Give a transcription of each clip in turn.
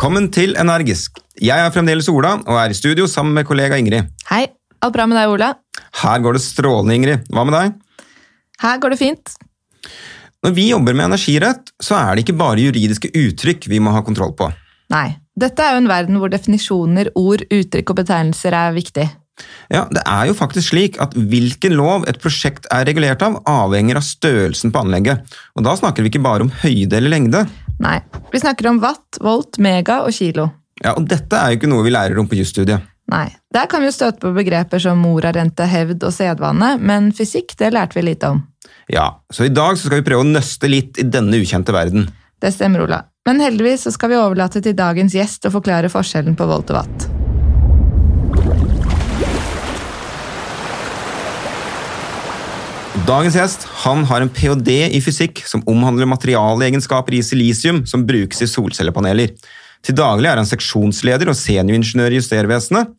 Velkommen til Energisk. Jeg er fremdeles Ola og er i studio sammen med kollega Ingrid. Hei, alt bra med deg, Ola? Her går det strålende, Ingrid. Hva med deg? Her går det fint. Når vi jobber med energirett, så er det ikke bare juridiske uttrykk vi må ha kontroll på. Nei, dette er jo en verden hvor definisjoner, ord, uttrykk og betegnelser er viktig. Ja, Det er jo faktisk slik at hvilken lov et prosjekt er regulert av, avhenger av størrelsen på anlegget. Og da snakker vi ikke bare om høyde eller lengde. Nei, vi snakker om watt, volt, mega og kilo. Ja, Og dette er jo ikke noe vi lærer om på jusstudiet. Nei, Der kan vi jo støte på begreper som morarente, hevd og sedvane, men fysikk det lærte vi lite om. Ja, Så i dag så skal vi prøve å nøste litt i denne ukjente verden. Det stemmer, Ola. Men heldigvis så skal vi overlate til dagens gjest å forklare forskjellen på volt og watt. Dagens gjest han har en ph.d. i fysikk som omhandler materialeegenskaper i silisium som brukes i solcellepaneler. Til daglig er han seksjonsleder og senioringeniør i Justervesenet.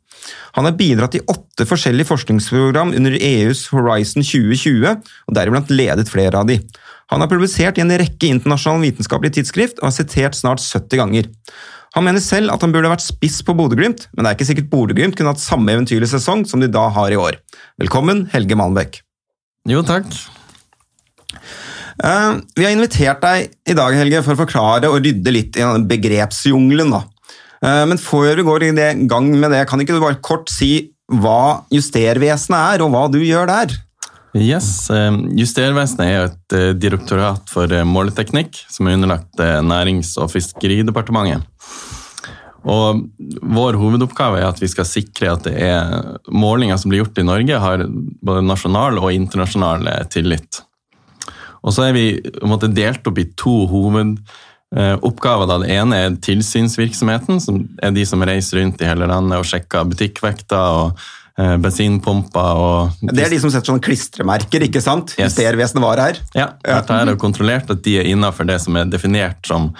Han har bidratt i åtte forskjellige forskningsprogram under EUs Horizon 2020, og deriblant ledet flere av de. Han har publisert i en rekke internasjonale vitenskapelige tidsskrift og har sitert snart 70 ganger. Han mener selv at han burde vært spiss på Bodø-Glimt, men det er ikke sikkert Bodø-Glimt kunne hatt samme eventyrlige sesong som de da har i år. Velkommen, Helge Malmbekk. Jo, takk. Uh, vi har invitert deg i dag Helge, for å forklare og rydde litt i begrepsjungelen. Uh, men før vi går i gang med det, kan ikke du bare kort si hva Justervesenet er, og hva du gjør der? Yes, uh, Justervesenet er et direktorat for måleteknikk som er underlagt Nærings- og fiskeridepartementet. Og Vår hovedoppgave er at vi skal sikre at det er målinger som blir gjort i Norge, har både nasjonal og internasjonal tillit. Og så er vi måte, delt opp i to hovedoppgaver. Det ene er tilsynsvirksomheten, som er de som reiser rundt i hele landet og sjekker butikkvekter og bensinpumper. Og det er de som setter sånne klistremerker, ikke sant? Yes. Justervesenet var her. Ja, dette er kontrollert at de er innafor det som er definert som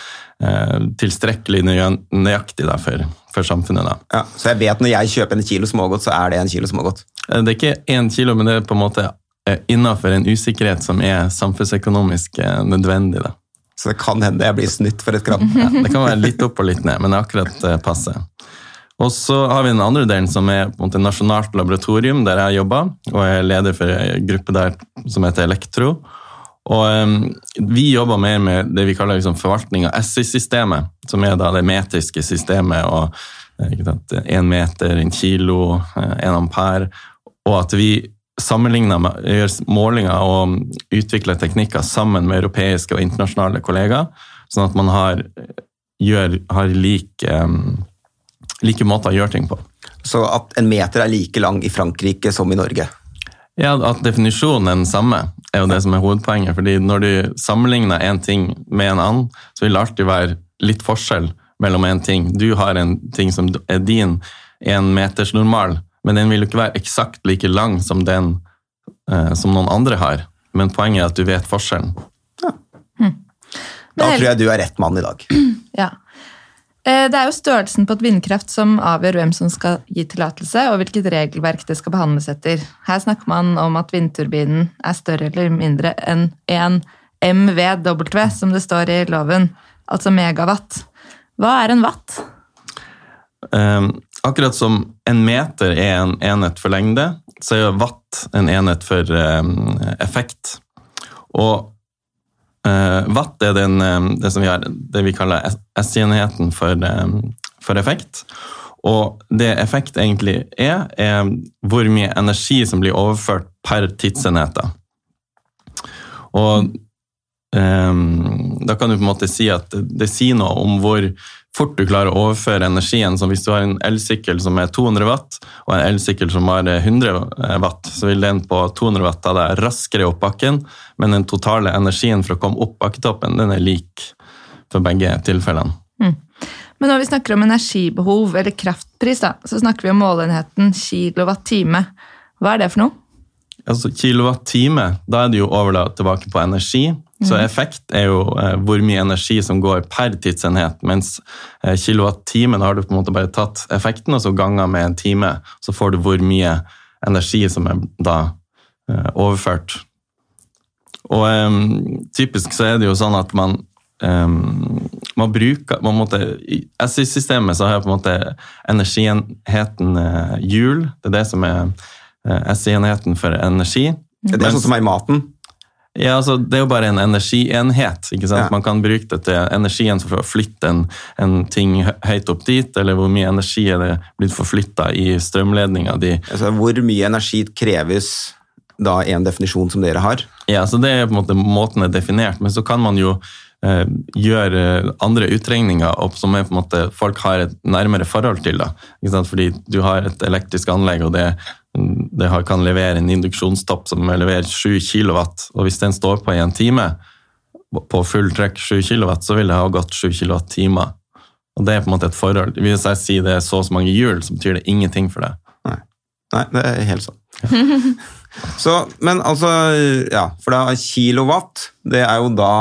eh, tilstrekkelig nøyaktig da, for, for, samfunnet. Da. Ja, så jeg vet når jeg kjøper en kilo smågodt, så er det en kilo smågodt? Eh, det er ikke én kilo, men det er på en måte Eh, innafor en usikkerhet som er samfunnsøkonomisk eh, nødvendig. Da. Så det kan hende jeg blir snytt for et kram. Ja, det kan være litt opp og litt ned, men det er akkurat eh, passe. Og så har vi den andre delen, som er på en måte nasjonalt laboratorium, der jeg jobber. Og jeg er leder for en gruppe der som heter Elektro. Og um, Vi jobber mer med det vi kaller liksom, forvaltning av SI-systemet, som er da det metriske systemet. og Én meter, en kilo, en ampere. Og at vi med gjør målinger og utvikler teknikker sammen med europeiske og internasjonale kollegaer, sånn at man har, gjør, har like, um, like måter å gjøre ting på. Så at en meter er like lang i Frankrike som i Norge? Ja, At definisjonen er den samme, er jo det som er hovedpoenget. fordi Når du sammenligner en ting med en annen, så vil det alltid være litt forskjell mellom en ting. Du har en ting som er din, en meters normal, men den vil jo ikke være eksakt like lang som den eh, som noen andre har. Men poenget er at du vet forskjellen. Ja. Hm. Da tror jeg du er rett mann i dag. Ja. Eh, det er jo størrelsen på et vindkraft som avgjør hvem som skal gi tillatelse, og hvilket regelverk det skal behandles etter. Her snakker man om at vindturbinen er større eller mindre enn 1 MVW, som det står i loven, altså megawatt. Hva er en watt? Um, akkurat som en meter er en enhet for lengde, så er watt en enhet for um, effekt. Og watt er den, um, det, vi har, det, vi kaller S-enheten for, for, effekt. Og det effekt egentlig er, er hvor mye energi som blir overført per tidsenheter. Og da kan du på en måte si at det sier noe om hvor fort du klarer å overføre energien. Så hvis du har en elsykkel som er 200 watt, og en elsykkel som har 100 eh, watt, så vil den på 200 watt ta deg raskere opp bakken, men den totale energien for å komme opp bakketoppen den er lik for begge tilfellene. Mm. Men når vi snakker om energibehov eller kraftpris, da, så snakker vi om målenheten kilowatt-time. Hva er det for noe? Altså Kilowatt-time, da er det jo overlatt tilbake på energi. Så mm. effekt er jo eh, hvor mye energi som går per tidsenhet, mens kilowattimen har du på en måte bare tatt effekten og så ganger med en time. Så får du hvor mye energi som er da eh, overført. Og um, typisk så er det jo sånn at man um, man bruker man måtte, I SI-systemet så har jeg på en måte energienheten hjul. Det er det som er SI-enheten for energi. Det er sånn som er i maten. Ja, altså, Det er jo bare en energienhet. ikke sant? Ja. Man kan bruke det til energien for å flytte en, en ting høyt opp dit, eller hvor mye energi er det blitt forflytta i strømledninga di. Altså, hvor mye energi kreves da en definisjon som dere har? Ja, så Det er på en måte måten det er definert, men så kan man jo eh, gjøre andre utregninger opp som er på en måte folk har et nærmere forhold til. da. Ikke sant? Fordi du har et elektrisk anlegg, og det, det kan levere en induksjonstopp som leverer 7 kW, og hvis den står på i en time på full trykk 7 kW, så vil det ha gått 7 kWt. Og det er på en måte et forhold. Hvis jeg sier det er så og så mange hjul, så betyr det ingenting for deg. Nei, Nei det er helt sånn. Så, men altså, ja, for da kilowatt, det er jo da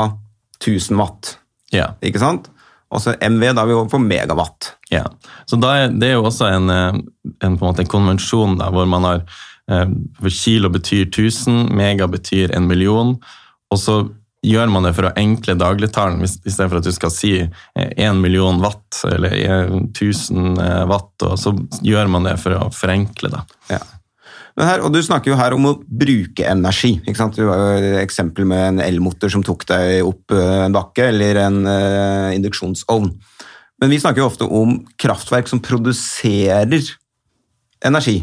1000 watt, Ja. ikke sant? Og så MV, da er vi over på megawatt. Ja, så er, Det er jo også en, eh, en, en, måte en konvensjon da, hvor man har for Kilo betyr 1000, mega betyr en million. Og så gjør man det for å enkle dagligtalen, istedenfor at du skal si 1 million watt eller 1000 watt. og Så gjør man det for å forenkle. da. Ja. Men her, og du snakker jo her om å bruke energi. ikke sant? Du har jo et eksempel med en elmotor som tok deg opp eh, en bakke, eller en uh, induksjonsovn. Men vi snakker jo ofte om kraftverk som produserer energi.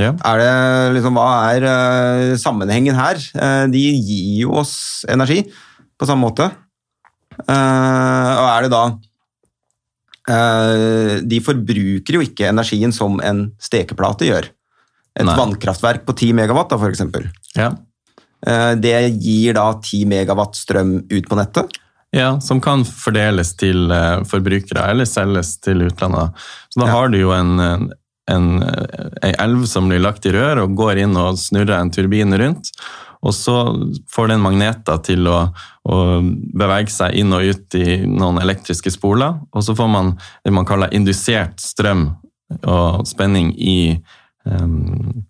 Ja. Er det, liksom, hva er uh, sammenhengen her? Uh, de gir jo oss energi på samme måte. Og er det da De forbruker jo ikke energien som en stekeplate gjør. Et Nei. vannkraftverk på 10 megawatt, da, for eksempel. Ja. Eh, det gir da 10 megawatt strøm ut på nettet. Ja, som kan fordeles til eh, forbrukere eller selges til utlandet. Så da Ja. har du jo en, en, en, elv som blir lagt i rør og går inn og snurrer en turbin rundt. Og så får den magneter til å, å bevege seg inn og ut i noen elektriske spoler. Og så får man det man kaller indusert strøm og spenning i, em,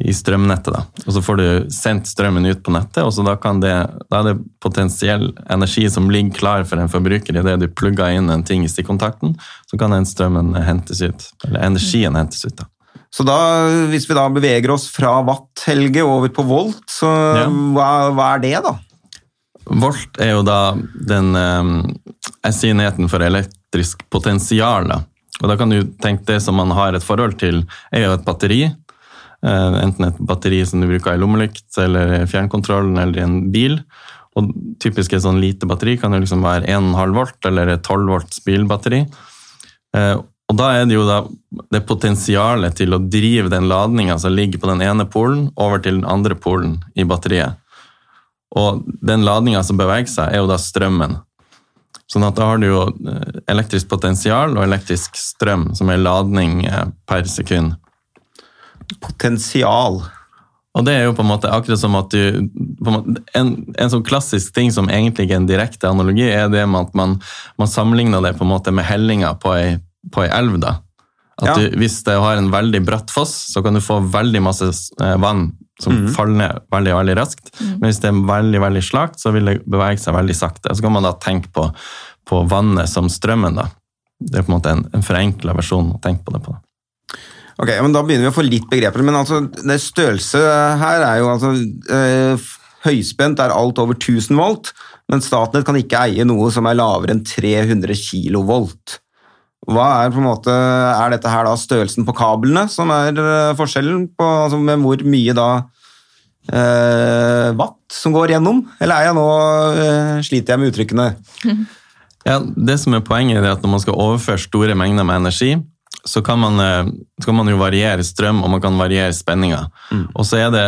i strømnettet. Da. Og så får du sendt strømmen ut på nettet, og så da, kan det, da er det potensiell energi som ligger klar for en forbruker idet du plugger inn en ting i stikkontakten. Så kan den strømmen hentes ut, eller energien hentes ut. da. Så da, hvis vi da beveger oss fra watt, Helge, over på volt, så Ja. hva, hva er det, da? Volt er jo da den um, SI-enheten for elektrisk potensial. Da. Og da kan du tenke det som man har et forhold til, er jo et batteri. Eh, enten et batteri som du bruker i lommelykt, eller fjernkontrollen, eller i en bil. Og typisk et sånn lite batteri kan jo liksom være 1,5 volt, eller et 12 volts bilbatteri. Eh, og da er det jo da det potensialet til å drive den ladninga som ligger på den ene polen, over til den andre polen i batteriet. Og den ladninga som beveger seg, er jo da strømmen. Sånn at da har du jo eh, elektrisk potensial og elektrisk strøm, som er ladning eh, per sekund. Potensial. Og det er jo på en måte akkurat som at du på en, måte, en, en sånn klassisk ting som egentlig ikke er en direkte analogi, er det med at man, man sammenligner det på en måte med hellinga på ei, på ei elv. da. At Ja. du, hvis det har en veldig bratt foss, så kan du få veldig masse eh, vann som faller ned veldig veldig raskt. Men hvis det er veldig veldig slakt, så vil det bevege seg veldig sakte. Så kan man da tenke på, på vannet som strømmen. da. Det er på en måte en, en forenkla versjon å tenke på det på. Ok, men Da begynner vi å få litt begreper. Men altså, det størrelse her er jo altså eh, Høyspent er alt over 1000 volt, men Statnett kan ikke eie noe som er lavere enn 300 kilovolt. Hva er på en måte, er dette her da størrelsen på kablene som er eh, forskjellen på altså med hvor mye da eh, watt som går gjennom? Eller er jeg nå eh, sliter jeg med uttrykkene? Ja, det som er Poenget er at når man skal overføre store mengder med energi, så kan man, eh, så kan man jo variere strøm og man kan variere spenninga. Og så er det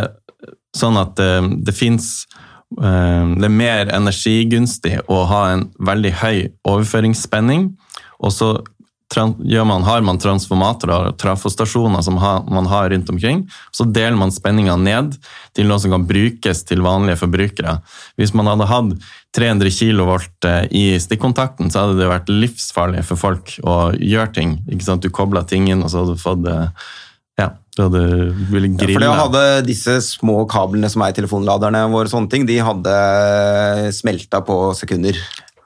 sånn at det, det fins Det er mer energigunstig å ha en veldig høy overføringsspenning, og så man, har man transformatorer og trafostasjoner som man har rundt omkring. Så deler man spenninga ned til noe som kan brukes til vanlige forbrukere. Hvis man hadde hatt 300 kV i stikkontakten, så hadde det vært livsfarlig for folk å gjøre ting. Du kobla ting inn, og så hadde du fått eh, Ja, du hadde ville For det hadde disse små kablene som er i telefonladerne våre, sånne ting, de hadde smelta på sekunder.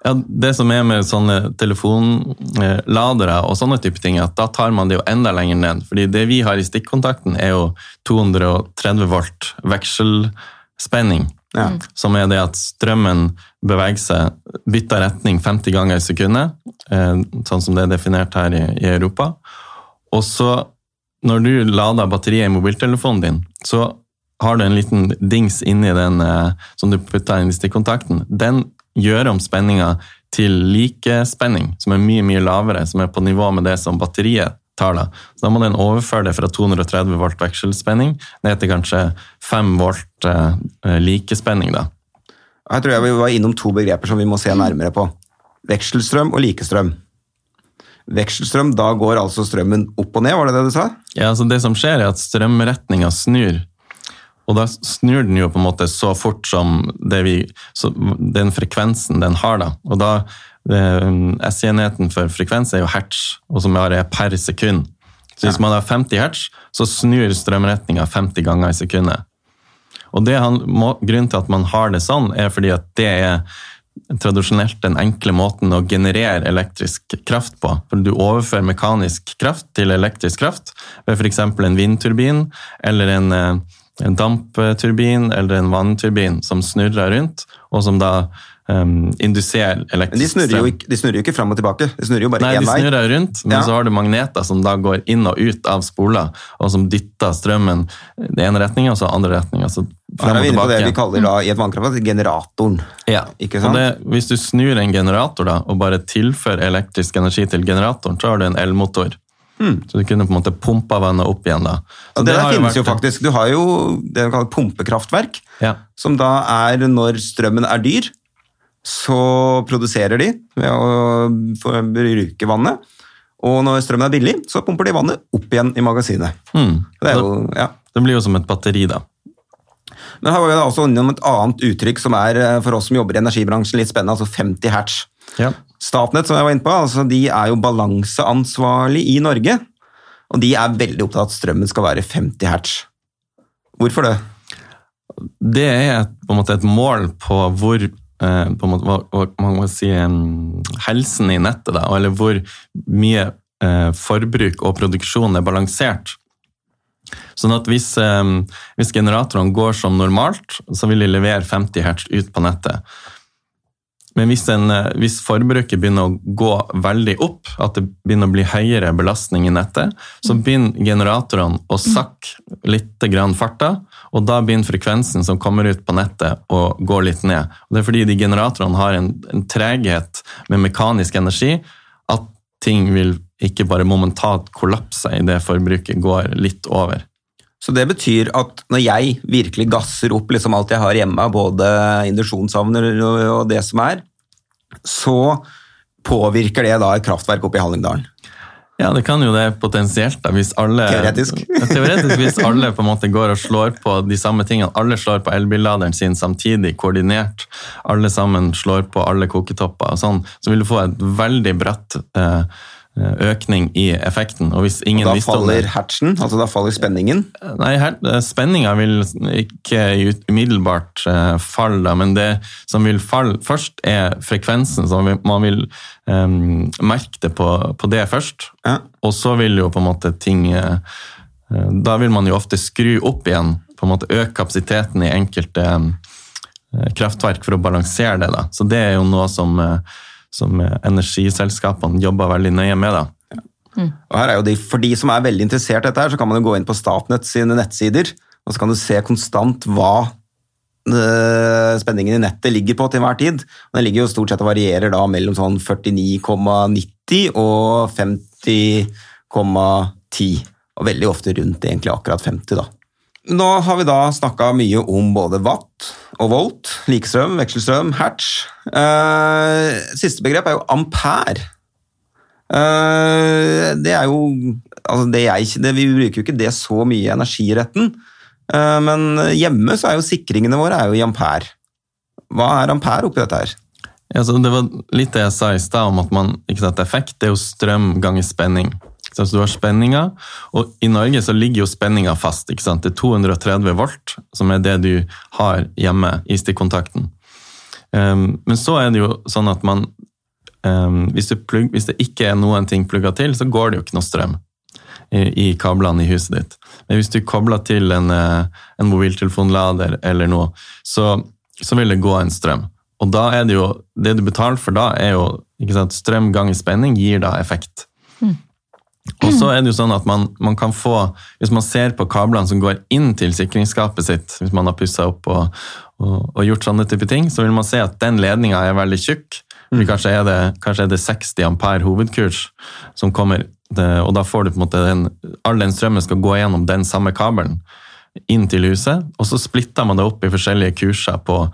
Ja, Det som er med sånne telefonladere og sånne type ting, at da tar man det jo enda lenger ned. Fordi det vi har i stikkontakten, er jo 230 volt vekselspenning. Ja. Som er det at strømmen beveger seg, bytte retning 50 ganger i sekundet, eh, sånn som det er definert her i, i Europa. Og så, når du lader batteriet i mobiltelefonen din, så har du en liten dings inni den eh, som du putter inn i stikkontakten. Den gjør om spenninga til likespenning, som er mye mye lavere, som er på nivå med det som batteriet tar. Da Så da må den overføre det fra 230 volt vekselspenning ned til kanskje 5 volt eh, likespenning. da. Her tror jeg vi var innom to begreper som vi må se nærmere på. Vekselstrøm og likestrøm. Vekselstrøm, da går altså strømmen opp og ned, var det det du sa? Ja, altså Det som skjer, er at strømretninga snur. Og da snur den jo på en måte så fort som det vi, så den frekvensen den har. da. Og da eh, S-enheten for frekvens er jo hertz, og som er per sekund. Så hvis man har 50 hertz, så snur strømretninga 50 ganger i sekundet. Og det han, må, Grunnen til at man har det sånn, er fordi at det er tradisjonelt den enkle måten å generere elektrisk kraft på. For Du overfører mekanisk kraft til elektrisk kraft ved f.eks. en vindturbin eller en, eh, en dampturbin eller en vannturbin som snurrer rundt, og som da um, induserer Men de elektrisk snurrer, jo strøm. ikke, de snurrer jo ikke fram og tilbake, de snurrer jo bare Nei, én de vei. snurrer rundt, men Ja. så har du magneter som da går inn og ut av spoler, og som dytter strømmen i ene retninga og så andre retninga. Så Her er vi inne på det vi kaller da, i et vannkraftverk generatoren. Ja, Ikke sant? det, Hvis du snur en generator da, og bare tilfører elektrisk energi til generatoren, så har du en elmotor. Så du kunne på en måte pumpa vannet opp igjen. da. Så det, det, der finnes jo vært- faktisk. Du har jo det vi kaller pumpekraftverk, Ja. som da er når strømmen er dyr, så produserer de ved å bruke vannet. Og når strømmen er billig, så pumper de vannet opp igjen i magasinet. Mm. Det, jo, ja. det blir jo som et batteri, da. Men her var vi da også innom et annet uttrykk som er eh, for oss som jobber i energibransjen litt spennende, altså 50 hertz. Ja. Statnett som jeg var inne på, altså de er jo balanseansvarlig i Norge. Og de er veldig opptatt av at strømmen skal være 50 hertz. Hvorfor det? Det er et, på en måte et mål på hvor eh, på en måte, hva, man må si, helsen i nettet, da, eller hvor mye eh, forbruk og produksjon er balansert. Sånn at hvis, em, hvis generatorene går som normalt, så vil de levere 50 hertz ut på nettet. Men hvis, en, eh, hvis forbruket begynner å gå veldig opp, at det begynner å bli høyere belastning i nettet, så begynner generatorene å sakke litt grann farta, og da begynner frekvensen som kommer ut på nettet å gå litt ned. Og det er fordi de generatorene har en, en treghet med mekanisk energi, at ting vil ikke bare momentant kollapser i det forbruket går litt over. Så det betyr at når jeg virkelig gasser opp liksom alt jeg har hjemme, både induksjonsovner og det som er, så påvirker det da et kraftverk oppe i Hallingdalen. Ja, det kan jo det potensielt, da, hvis alle Teoretisk. Teoretisk, hvis alle på en måte går og slår på de samme tingene. Alle slår på elbilladeren sin samtidig, koordinert. Alle sammen slår på alle koketopper og sånn. Så vil du få et veldig bratt eh, økning i effekten. Og hvis ingen Og da visste om faller det hertzen, altså da faller spenningen. Nei, her, spenninga vil ikke umiddelbart eh, falle, men det som vil falle først, er frekvensen. så Man vil um, merke det på, på det først, Ja. og så vil jo på en måte ting eh, eh, Da vil man jo ofte skru opp igjen, på en måte øke kapasiteten i enkelte eh, kraftverk for å balansere det. da. Så det er jo noe som, eh, som eh, energiselskapene jobber veldig nøye med. da. Og her er jo de, for de som er veldig interessert i dette, her, så kan man jo gå inn på Statnett sine nettsider, og så kan du se konstant hva eh, spenningen i nettet ligger på til enhver tid. Og Den ligger jo stort sett og varierer da mellom sånn 49,90 og 50,10. Og veldig ofte rundt egentlig akkurat 50, da. Nå har vi da snakka mye om både watt og volt, likestrøm, vekselstrøm, hertz. Uh, siste begrep er jo ampere. Uh, det er jo altså det jeg, det, Vi bruker jo ikke det så mye i energiretten, uh, men hjemme så er jo sikringene våre er jo i ampere. Hva er ampere oppi dette her? Ja, det var litt det jeg sa i stad om at man, ikke sant, effekt det er jo strøm ganger spenning. Så du har spenninga, og i Norge så ligger jo spenninga fast. ikke sant? Det er 230 volt, som er det du har hjemme i stikkontakten. Um, men så er det jo sånn at man um, hvis, plugg, hvis, det ikke er noen ting plugga til, så går det jo ikke noe strøm i, i kablene i huset ditt. Men hvis du kobler til en, eh, en mobiltelefonlader eller noe, så, så, vil det gå en strøm. Og da er det jo Det du betaler for da, er jo ikke sant, strøm ganger spenning gir da effekt. Og så er det jo sånn at man, man, kan få, Hvis man ser på kablene som går inn til sikringsskapet sitt, hvis man har pussa opp og, og, og, gjort sånne type ting, så vil man se at den ledninga er veldig tjukk. Mm. Kanskje, er det, kanskje, er det, 60 ampere hovedkurs som kommer, og da får du på en måte den, all den strømmen skal gå gjennom den samme kabelen inn til huset, og så splitter man det opp i forskjellige kurser. på,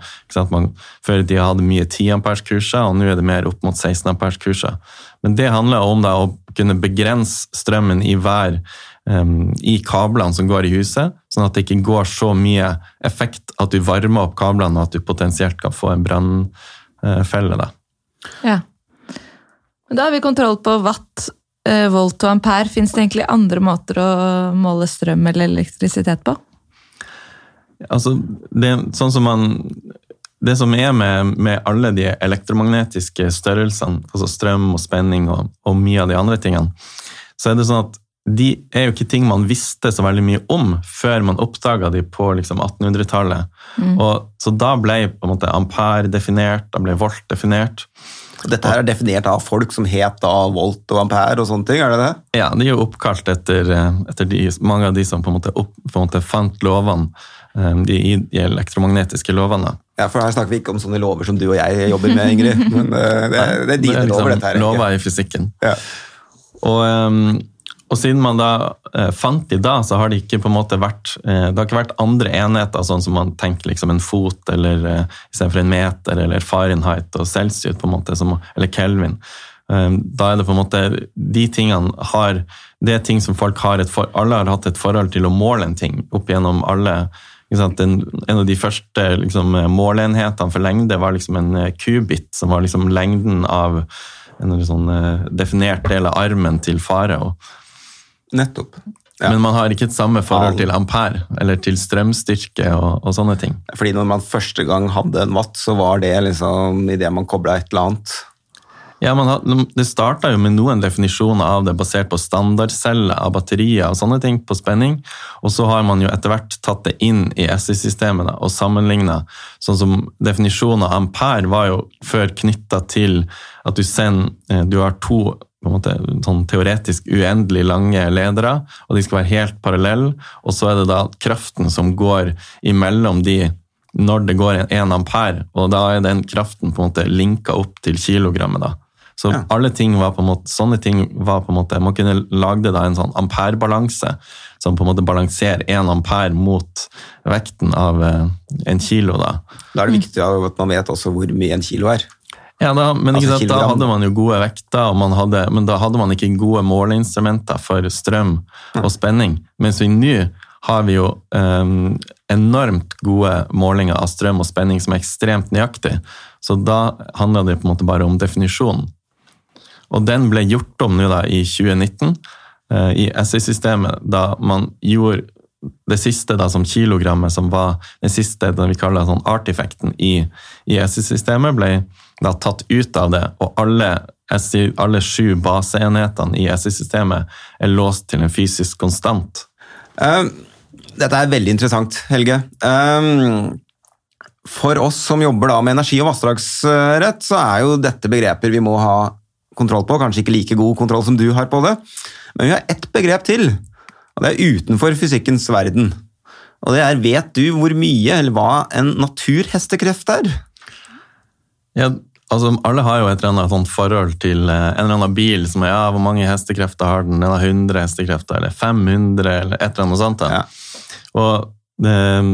man, Før de hadde mye 10 ampers kurser, og nå er det mer opp mot 16 ampers kurser. Men det handler om da, å kunne begrense strømmen i hver um, i kablene som går i huset, sånn at det ikke går så mye effekt at du varmer opp kablene og at du potensielt kan få en brannfelle. Ja. Da har vi kontroll på watt, uh, volt og ampere. Fins det egentlig andre måter å måle strøm eller elektrisitet på? Altså, det, sånn som man, det som er med, med, alle de elektromagnetiske størrelsene, altså strøm og spenning og, og, mye av de andre tingene, så er det sånn at de er jo ikke ting man visste så veldig mye om før man oppdaga de på liksom 1800-tallet. Mm. Så da ble på en måte ampere definert, da ble volt definert. Dette her er definert av folk som het da volt og ampere og sånne ting? er det det? Ja, de er jo oppkalt etter, etter de, mange av de som på en måte, opp, på en måte fant lovene Ehm, de, de elektromagnetiske lovene. Ja, for Her snakker vi ikke om sånne lover som du og jeg jobber med, Ingrid. Men eh, det, er, det er dine liksom lover, dette her. Lover i fysikken. Ja. Og, ehm, og, siden man da eh, fant de da, så har det ikke på en måte vært eh, det har ikke vært andre enheter, sånn som man tenker liksom en fot, eller istedenfor en meter, eller Fahrenheit og Celsius, på en måte, som, eller Kelvin. Da er det på en måte De tingene har Det er ting som folk har et for, Alle har hatt et forhold til å måle en ting opp gjennom alle en, en, av de første liksom, måleenhetene for lengde var liksom en eh, kubit, som var liksom lengden av en sånn, eh, definert del av armen til farao. Nettopp. Ja. Men man har ikke et samme forhold til ampere eller til strømstyrke og, og, sånne ting. Fordi når man første gang hadde en watt, så var det liksom idet man kobla et eller annet ja, har, Det starta jo med noen definisjoner av det basert på standardceller av batterier og sånne ting på spenning, og så har man jo etter hvert tatt det inn i SI-systemet og sammenligna. Sånn som definisjonen av ampere var jo før knytta til at du sender eh, Du har to på en måte, sånn teoretisk uendelig lange ledere, og de skal være helt parallelle, og så er det da kraften som går imellom de når det går en ampere, og da er den kraften på en måte linka opp til kilogrammet. da. Så ja. alle ting var på en måte, sånne ting var på en måte, Man kunne lage da en sånn amperebalanse som på en måte balanserer én ampere mot vekten av eh, en kilo. Da Da er det viktig at man vet også hvor mye en kilo er. Ja, da, men altså, sant, da hadde man jo gode vekter, hadde, men da hadde man ikke gode måleinstrumenter for strøm og spenning. Mens vi nå har vi jo um, enormt gode målinger av strøm og spenning som er ekstremt nøyaktig. Så da handler det på en måte bare om definisjonen. Og den ble gjort om nå da i 2019 eh, i SI-systemet, da man gjorde det siste da som kilogrammet, som var den siste den vi kaller sånn artifacten i, i SI-systemet, ble da tatt ut av det, og alle, SI, alle sju baseenhetene i SI-systemet er låst til en fysisk konstant. Um, dette er veldig interessant, Helge. Um, for oss som jobber da med energi- og vassdragsrett, så er jo dette begreper vi må ha kontroll på. Kanskje ikke like god kontroll som du har på det. Men vi har ett begrep til, og det er utenfor fysikkens verden. Og det er vet du hvor mye, eller hva, en naturhestekreft er? Ja, altså Alle har jo et eller annet sånt forhold til eh, en eller annen bil som er ja, hvor mange hestekrefter har den? Er det 100 hestekrefter, eller 500, eller et eller annet sånt. Ja. Og det, eh,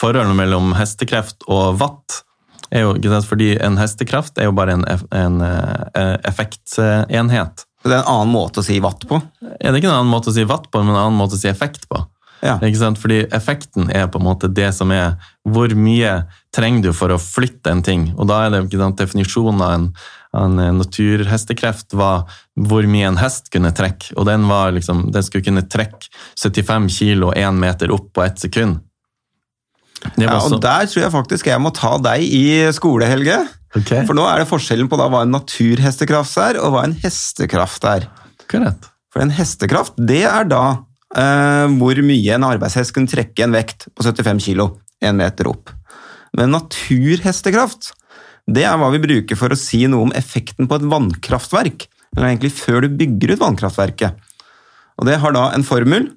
forholdet mellom hestekreft og watt er jo ikke sant, fordi en hestekraft er jo bare en, en uh, effektenhet. Det er en annen måte å si watt på? Er det ikke en annen måte å si watt på, men en annen måte å si effekt på. Ja. Ikke sant? Fordi effekten er på en måte det som er hvor mye trenger du for å flytte en ting. Og da er det ikke sant, definisjonen av en, en naturhestekreft var hvor mye en hest kunne trekke. Og den, var liksom, den skulle kunne trekke 75 kilo én meter opp på ett sekund. Ja, og Der tror jeg faktisk jeg må ta deg i skole, Helge. Ok. For nå er det forskjellen på da hva en naturhestekraft er, og hva en hestekraft er. Correct. For en hestekraft, det er da eh, hvor mye en arbeidshest kunne trekke en vekt på 75 kilo, en meter opp. Men naturhestekraft, det er hva vi bruker for å si noe om effekten på et vannkraftverk. Eller egentlig før du bygger ut vannkraftverket. Og det har da en formel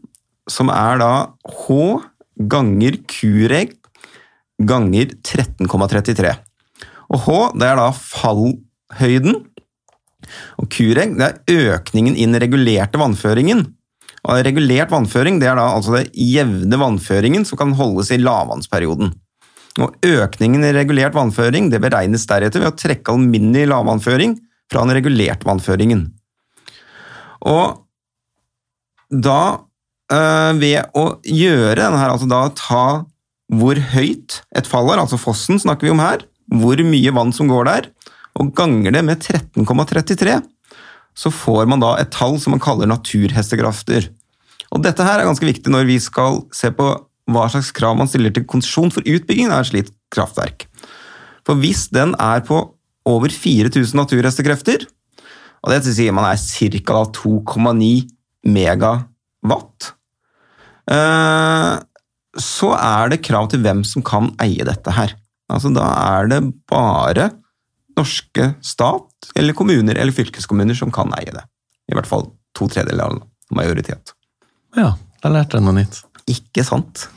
som er da H ganger Q-reg ganger 13,33. Og H, det er da fallhøyden. Og Q-reg, det er økningen i den regulerte vannføringen. Og regulert vannføring, det er da altså den jevne vannføringen som kan holdes i lavvannsperioden. Og økningen i regulert vannføring det beregnes deretter ved å trekke alminnelig lavvannføring fra den regulerte vannføringen. Og da, ved å gjøre denne her, altså da ta hvor høyt et fall er, altså fossen snakker vi om her, hvor mye vann som går der, og ganger det med 13,33, så får man da et tall som man kaller naturhestekrafter. Og dette her er ganske viktig når vi skal se på hva slags krav man stiller til konsesjon for utbygging av et slikt kraftverk. For hvis den er på over 4000 naturhestekrefter, og det sier man er ca. 2,9 megawatt, eh, så er det krav til hvem som kan eie dette her. Altså Da er det bare norske stat, eller kommuner eller fylkeskommuner som kan eie det. I hvert fall to tredjedeler av majoritet. Ja, da lærte jeg noe nytt. Ikke sant?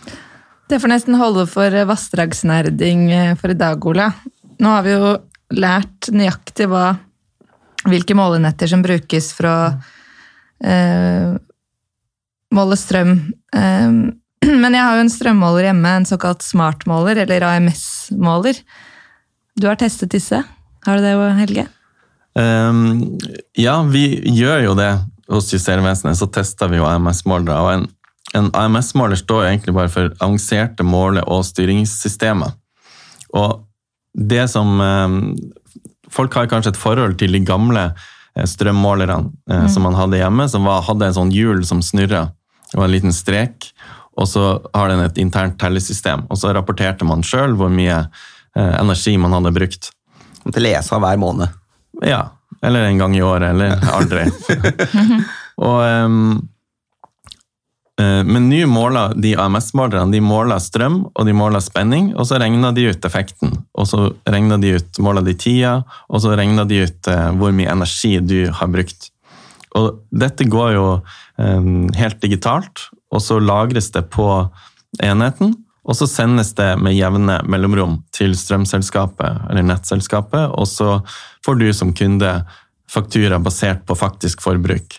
Det får nesten holde for vassdragsnerding eh, for i dag, Ola. Nå har vi jo lært nøyaktig hva, hvilke målenetter som brukes for å eh, måle strøm. Eh, men jeg har jo en strømmåler hjemme, en såkalt smartmåler, eller AMS-måler. Du har testet disse. Har du det, Helge? Um, ja, vi gjør jo det hos Justervesenet, så tester vi jo AMS-målere. og En, en AMS-måler står jo egentlig bare for avanserte måle- og styringssystemer. Og det som um, Folk har kanskje et forhold til de gamle eh, strømmålerne mm. som man hadde hjemme, som var, hadde en sånn hjul som snurra. Var en liten strek, og så har den et internt tellesystem. Og så rapporterte man sjøl hvor mye eh, energi man hadde brukt. Til av hver måned. Ja, eller en gang i året, eller aldri. og, um, uh, men nå måler de AMS-målerne de måler strøm og de måler spenning, og så regner de ut effekten. Og så regner de ut, måler de tida, og så regner de ut uh, hvor mye energi du har brukt. Og dette går jo um, helt digitalt, og så lagres det på enheten. Og så sendes det med jevne mellomrom til strømselskapet eller nettselskapet, og så får du som kunde faktura basert på faktisk forbruk.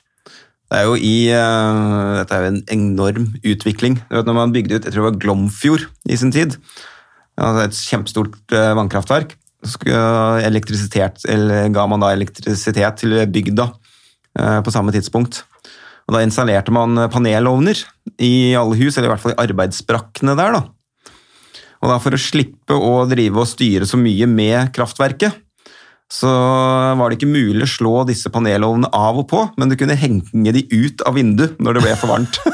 Det er jo i, uh, dette er jo en enorm utvikling. Du vet, når man bygde ut jeg tror det var Glomfjord i sin tid, altså et kjempestort uh, vannkraftverk, så uh, eller ga man da elektrisitet til bygda på samme tidspunkt. Og Da installerte man panelovner i alle hus, eller i hvert fall i arbeidsbrakkene der. da. Og da For å slippe å drive og styre så mye med kraftverket, så var det ikke mulig å slå disse panelovnene av og på, men du kunne henge de ut av vinduet når det ble for varmt.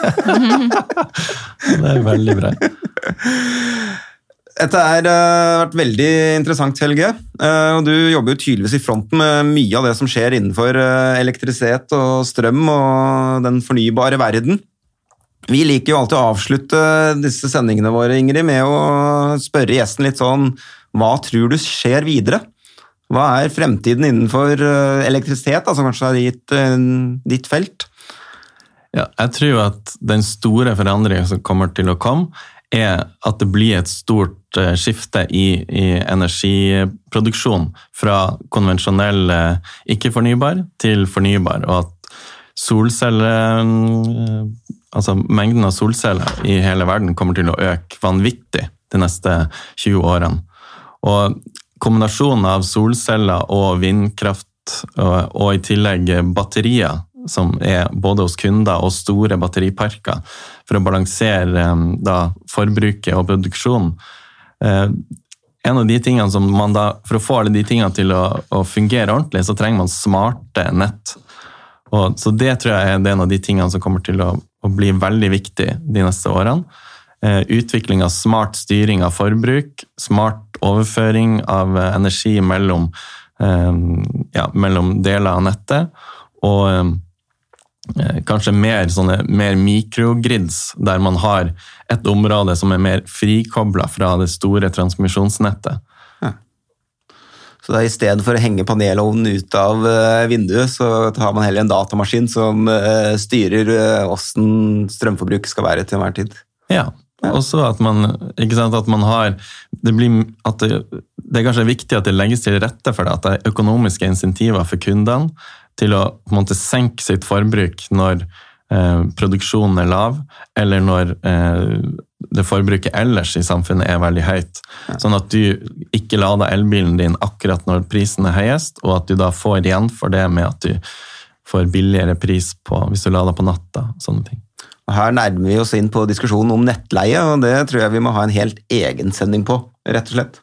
Det er veldig bra. Dette har uh, vært veldig interessant, Helge. Uh, og du jobber jo tydeligvis i fronten med mye av det som skjer innenfor uh, elektrisitet og strøm og den fornybare verden. Vi liker jo alltid å avslutte disse sendingene våre Ingrid, med å spørre gjesten litt sånn Hva tror du skjer videre? Hva er fremtiden innenfor elektrisitet, som kanskje er ditt, ditt felt? Ja, jeg tror at den store forandringen som kommer til å komme, er at det blir et stort uh, skifte i, i, energiproduksjon fra konvensjonell uh, ikke-fornybar til fornybar, og at uh, Altså mengden av solceller i hele verden kommer til å øke vanvittig de neste 20 årene. Og kombinasjonen av solceller og vindkraft, og, og i tillegg batterier som er både hos kunder og store batteriparker, for å balansere da, forbruket og produksjonen. Eh, en av de tingene som man da, For å få alle de tingene til å, å fungere ordentlig, så trenger man smarte nett. Og, så det tror jeg er en av de tingene som kommer til å, å bli veldig viktig de neste årene. eh, utvikling av smart styring av forbruk, smart overføring av eh, energi mellom, eh, ja, mellom deler av nettet, og eh, kanskje mer, sånne, mer mikrogrids, der man har et område som er mer frikobla fra det store transmisjonsnettet. Så da i stedet for å henge panelovnen ut av eh, vinduet, så har man heller en datamaskin som eh, styrer eh, åssen strømforbruk skal være til enhver tid. Ja. Også at man, sant, at man har det, blir, det, det er kanskje viktig at det legges til rette for det, at det er økonomiske insentiver for kundene til å på en måte senke sitt forbruk når eh, produksjonen er lav, eller når eh, det forbruket ellers i samfunnet er veldig høyt. Sånn at du ikke lader elbilen din akkurat når prisen er høyest, og at du da får igjen for det med at du får billigere pris på, hvis du lader på natta. sånne ting. Og her nærmer vi oss inn på diskusjonen om nettleie, og det tror jeg vi må ha en helt egen sending på, rett og slett.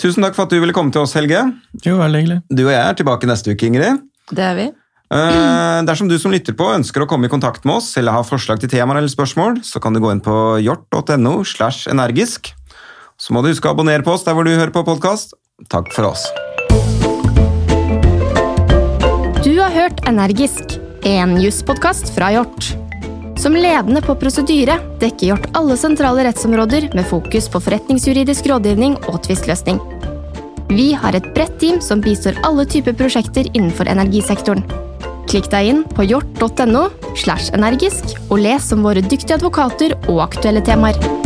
Tusen takk for at du ville komme til oss, Helge. Jo, veldig hyggelig. Du og jeg er tilbake neste uke, Ingrid. Det er vi. Uh, dersom du som lytter på ønsker å komme i kontakt med oss eller har forslag til temaer eller spørsmål, så kan du gå inn på hjort.no slash energisk. Så må du huske å abonnere på oss der hvor du hører på podkast. Takk for oss. Du har hørt Energisk, en jusspodkast fra Hjort. Som ledende på prosedyre dekker Hjort alle sentrale rettsområder med fokus på forretningsjuridisk rådgivning og tvistløsning. Vi har et bredt team som bistår alle typer prosjekter innenfor energisektoren. Klikk deg inn på hjort.no slash energisk og les om våre dyktige advokater og aktuelle temaer.